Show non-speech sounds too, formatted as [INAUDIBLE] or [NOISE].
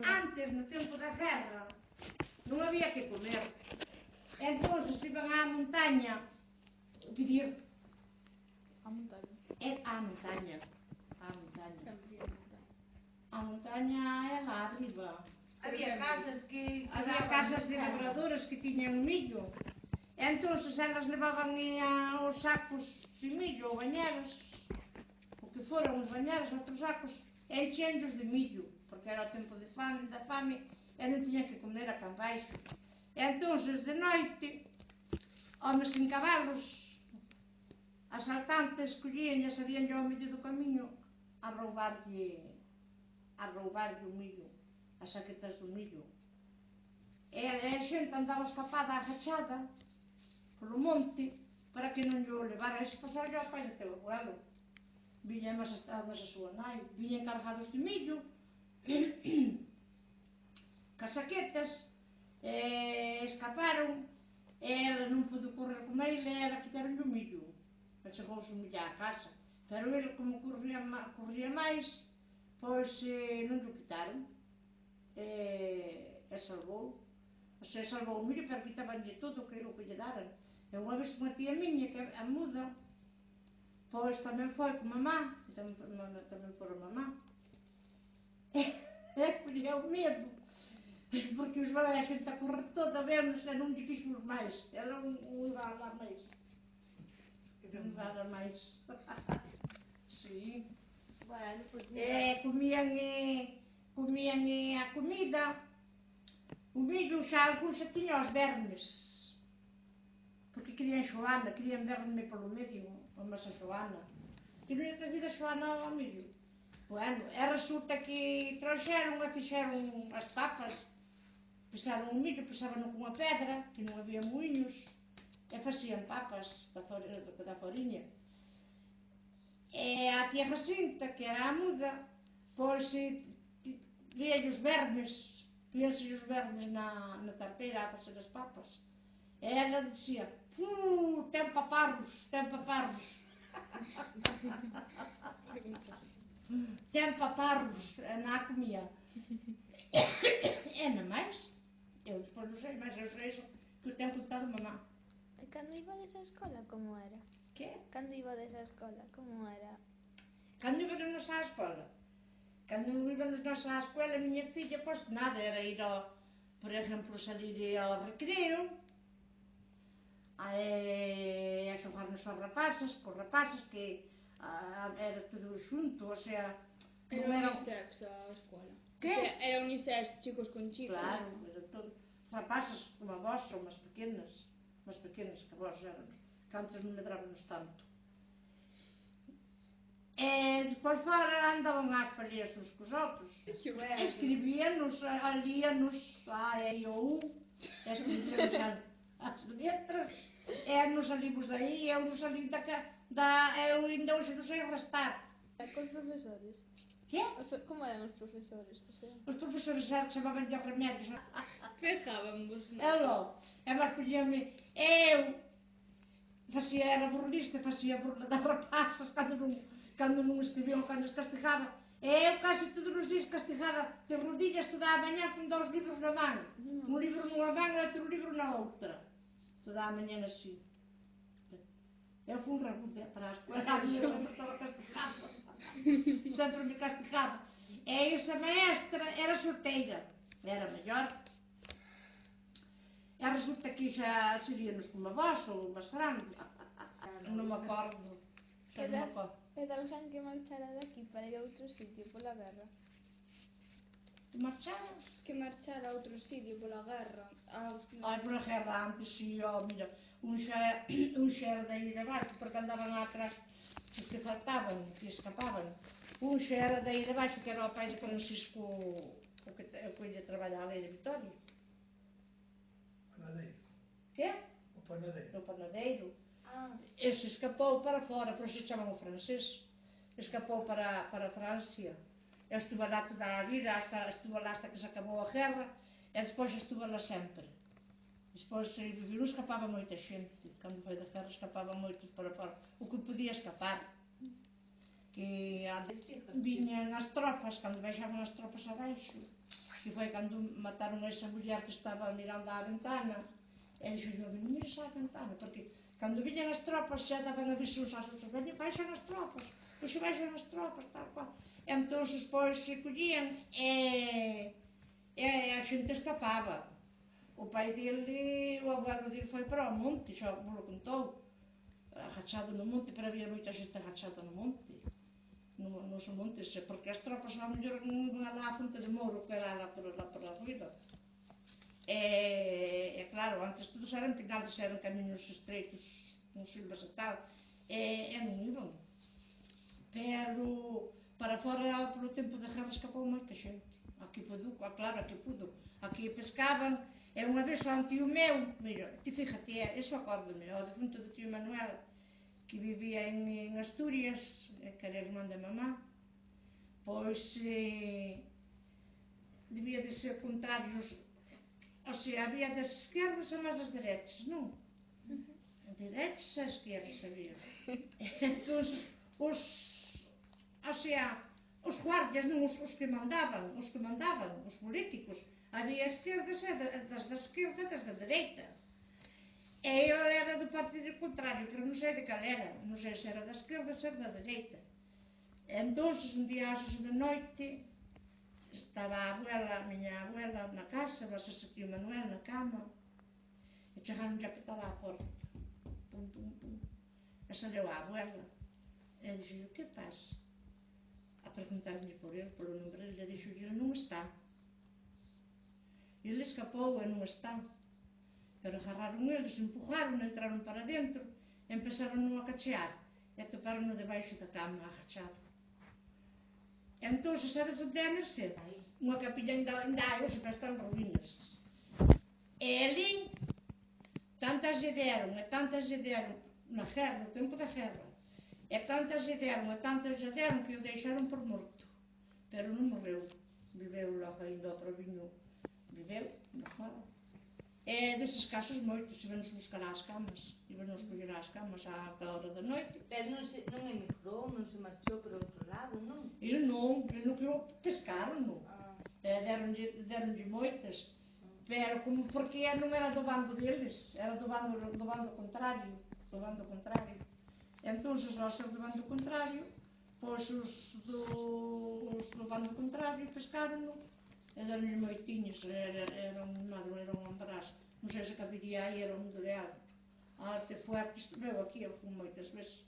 Antes, no tempo da guerra, non había que comer. Entón, se iban á montaña pedir... Á montaña? É á montaña. Á montaña. A montaña é lá arriba. Había casas que... Había casas de labradoras que tiñan millo. E entón, elas levaban os sacos de millo, ou bañeras, o que foran os bañeras, outros sacos, enchendo de millo tanta fame e non tiña que comer a pan baixo. E entón, de noite, homes sin cabalos, asaltantes collían e sabían ao medio do camiño a roubarlle a roubarlle o millo, as saquetas do millo. E a xente andaba escapada, agachada, polo monte, para que non llo levara. Ese pasaba ao pai do teu abuelo. Viñan as, as a súa nai, viñan cargados de millo, [CLEARS THROAT] as saquetas, eh, escaparon, e ela non pudo correr con ele, e ela quitaron o millo. E chegouse un millo á casa. Pero ele, como corría, corría máis, pois eh, non o quitaron. E, e salvou. O sea, salvou o millo, pero quitabanlle todo o que era o que lle daran. E unha vez unha tía miña, que a muda, pois tamén foi con mamá, tamén, tamén foi a mamá, [LAUGHS] e, e, e, medo. Tipo, porque os balés, a gente está correr toda a ver, mas é não dirigimos mais. Era é um, um levado a mais. Um levado a mais. [LAUGHS] Sim. Bueno, porque... É, comiam, é, comiam é, a comida. O milho já alguns já tinham os vermes. Porque queriam Joana, queriam verme pelo meio, a massa Joana. E não ia ter vida Joana ao meio Bueno, era surta que trouxeram afixaram fizeram as tapas. Pesaron un millo, pesábano cunha pedra, que non había moinhos, e facían papas da, for, da foriña. E a tía Jacinta, que era a muda, pois ríalle os vermes, ríase os vermes na, na tarteira a facer as papas. E ela dicía, Puh, ten paparros, ten paparros. [LAUGHS] ten paparros, na comía. [COUGHS] e na máis. Eu despois non sei, mas eu sei iso que o ten contado mamá. E cando iba desa escola, como era? Que? Cando iba desa escola, como era? Cando iba nos á escola? Cando íbamos nós á escola, a miña filla, pois nada, era ir ao, por exemplo, salir ao recreo, a, eh, a xogarnos aos rapaces, cos rapaces que a, era todo xunto, o sea, Era unisex a escola. Que? O sea, era unisex, chicos con chicas. Claro, era todo. Rapaces como a vos son máis pequenas, máis pequenas que vos éramos, que antes non medrábamos tanto. E despois fora andaban as palías uns cos outros. Escribíanos, alíanos a E ou, escribíanos as letras, e nos salimos daí, e eu non da, da, eu ainda hoxe non sei restar. É com. Que? Como eran os professores? Os profesores xa chamaban de remédios. Eu Alô, e pediam-me, eu facía, era burlista, facía burla das rapazas cando non, cando non estiviam, cando os castigaba. E eu casi todos os días castigada de rodillas toda a mañá con dous libros na man. Mm. Un libro nunha man e outro libro na outra. Toda a mañá así. Eu fui un rabude atrás, porque a miña [LAUGHS] estaba castigada. [LAUGHS] sempre me castigaba. E esa maestra era solteira, era maior. E resulta que xa seríamos como vos ou máis grande. non me acordo. Xa non me acordo. E que marchara daqui para ir a outro sitio pola guerra. Que marchara? Que marchara a outro sitio pola guerra. Ah, Aos... Ai, pola guerra antes, si, sí, oh, mira, un xa, [CLEARS THROAT] un xa era daí de barco, porque andaban atrás os que faltaban, que escapaban. Un xa era daí de baixo, que era o pai de Francisco, o que, o que lle traballaba aí de Vitoria. Panadeiro. Que? O panadeiro. No panadeiro. Ah, E se escapou para fora, por isso chaman o francés. Escapou para, para Francia. E estuvo lá toda a vida, hasta, estuvo lá hasta que se acabou a guerra, e despois estuvo lá sempre. Despois eh, non escapaba moita xente, cando foi da guerra escapaba moitos para fora, o que podía escapar. Que viñan as tropas, cando baixaban as tropas abaixo, que foi cando mataron esa muller que estaba mirando á ventana, e dixo, non mires á ventana, porque cando viñan as tropas xa daban avisos ás outras, veñen, baixan as tropas, Pois baixan as tropas, tal cual. E entón, pois, se collían e, e a xente escapaba o pai dele, o abuelo dele foi para o monte, já o contou, rachado no monte, pero había moita xente rachada no monte, no, nos montes, porque as tropas a mellor non lá a fonte de Moro, que era lá por, lá por la ruínas. E, e claro, antes todos eran pinales, eran camiños estreitos, con silvas e tal, e, e non iban. Pero fora polo tempo de guerra escapou moita xente. Aquí pudo, ah, claro, aquí pudo. Aquí pescaban e unha vez o tío meu mira, ti fíjate, eso acórdome o defunto do tío Manuel que vivía en, en Asturias que era irmán da mamá pois eh, debía de ser contrarios o sea, había das esquerdas e máis das derechas, non? Derechas e esquerdas había [LAUGHS] entón, os o sea, os guardias non os, os que mandaban, os que mandaban, os políticos. Había esquerdas e das da esquerda e das da dereita. E eu era do partido contrario, pero non sei de cal era, non sei se era da esquerda ou se era da dereita. Entón, un día de noite, estaba a abuela, a miña abuela na casa, a aquí o Manuel na cama, e chegaron a petar á porta. Pum, pum, pum. E saleu a abuela. E dixo, que pasa? A preguntarme por ele, polo nombre, e dixo, ele non está. Ele escapou e non está. Pero agarraron eles, empujaron, entraron para dentro, empezaron a cachear, e toparon debaixo da cama, agachado. Entón, sabes onde é merced? Unha capilla ainda, ainda hai, hoxe para ruínas. E tantas lle deron, e tantas lle deron, na guerra, no tempo da guerra, é tantas fizeram, é tantas fizeram é que o deixaram por morto. Pero não morreu. Viveu lá ainda outro vinho. Viveu, não fala. É desses casos mortos, se vamos buscar as camas. E nos colher as camas à alta hora da noite. Mas não, se, não emigrou, não se marchou para outro lado, não? Ele não, ele não queria pescar, não. Ah. É, Deram-lhe deram moitas. Pero como porque não era do bando deles, era do bando, do bando contrário, do bando contrário. Entón, os ser do bando contrario, pois os do, os do bando contrario pescaron e daron moitiños, era, era un madro, era un ambras, non sei se cabería aí, era un do de algo. A arte fuerte, estiveu aquí algún moitas veces.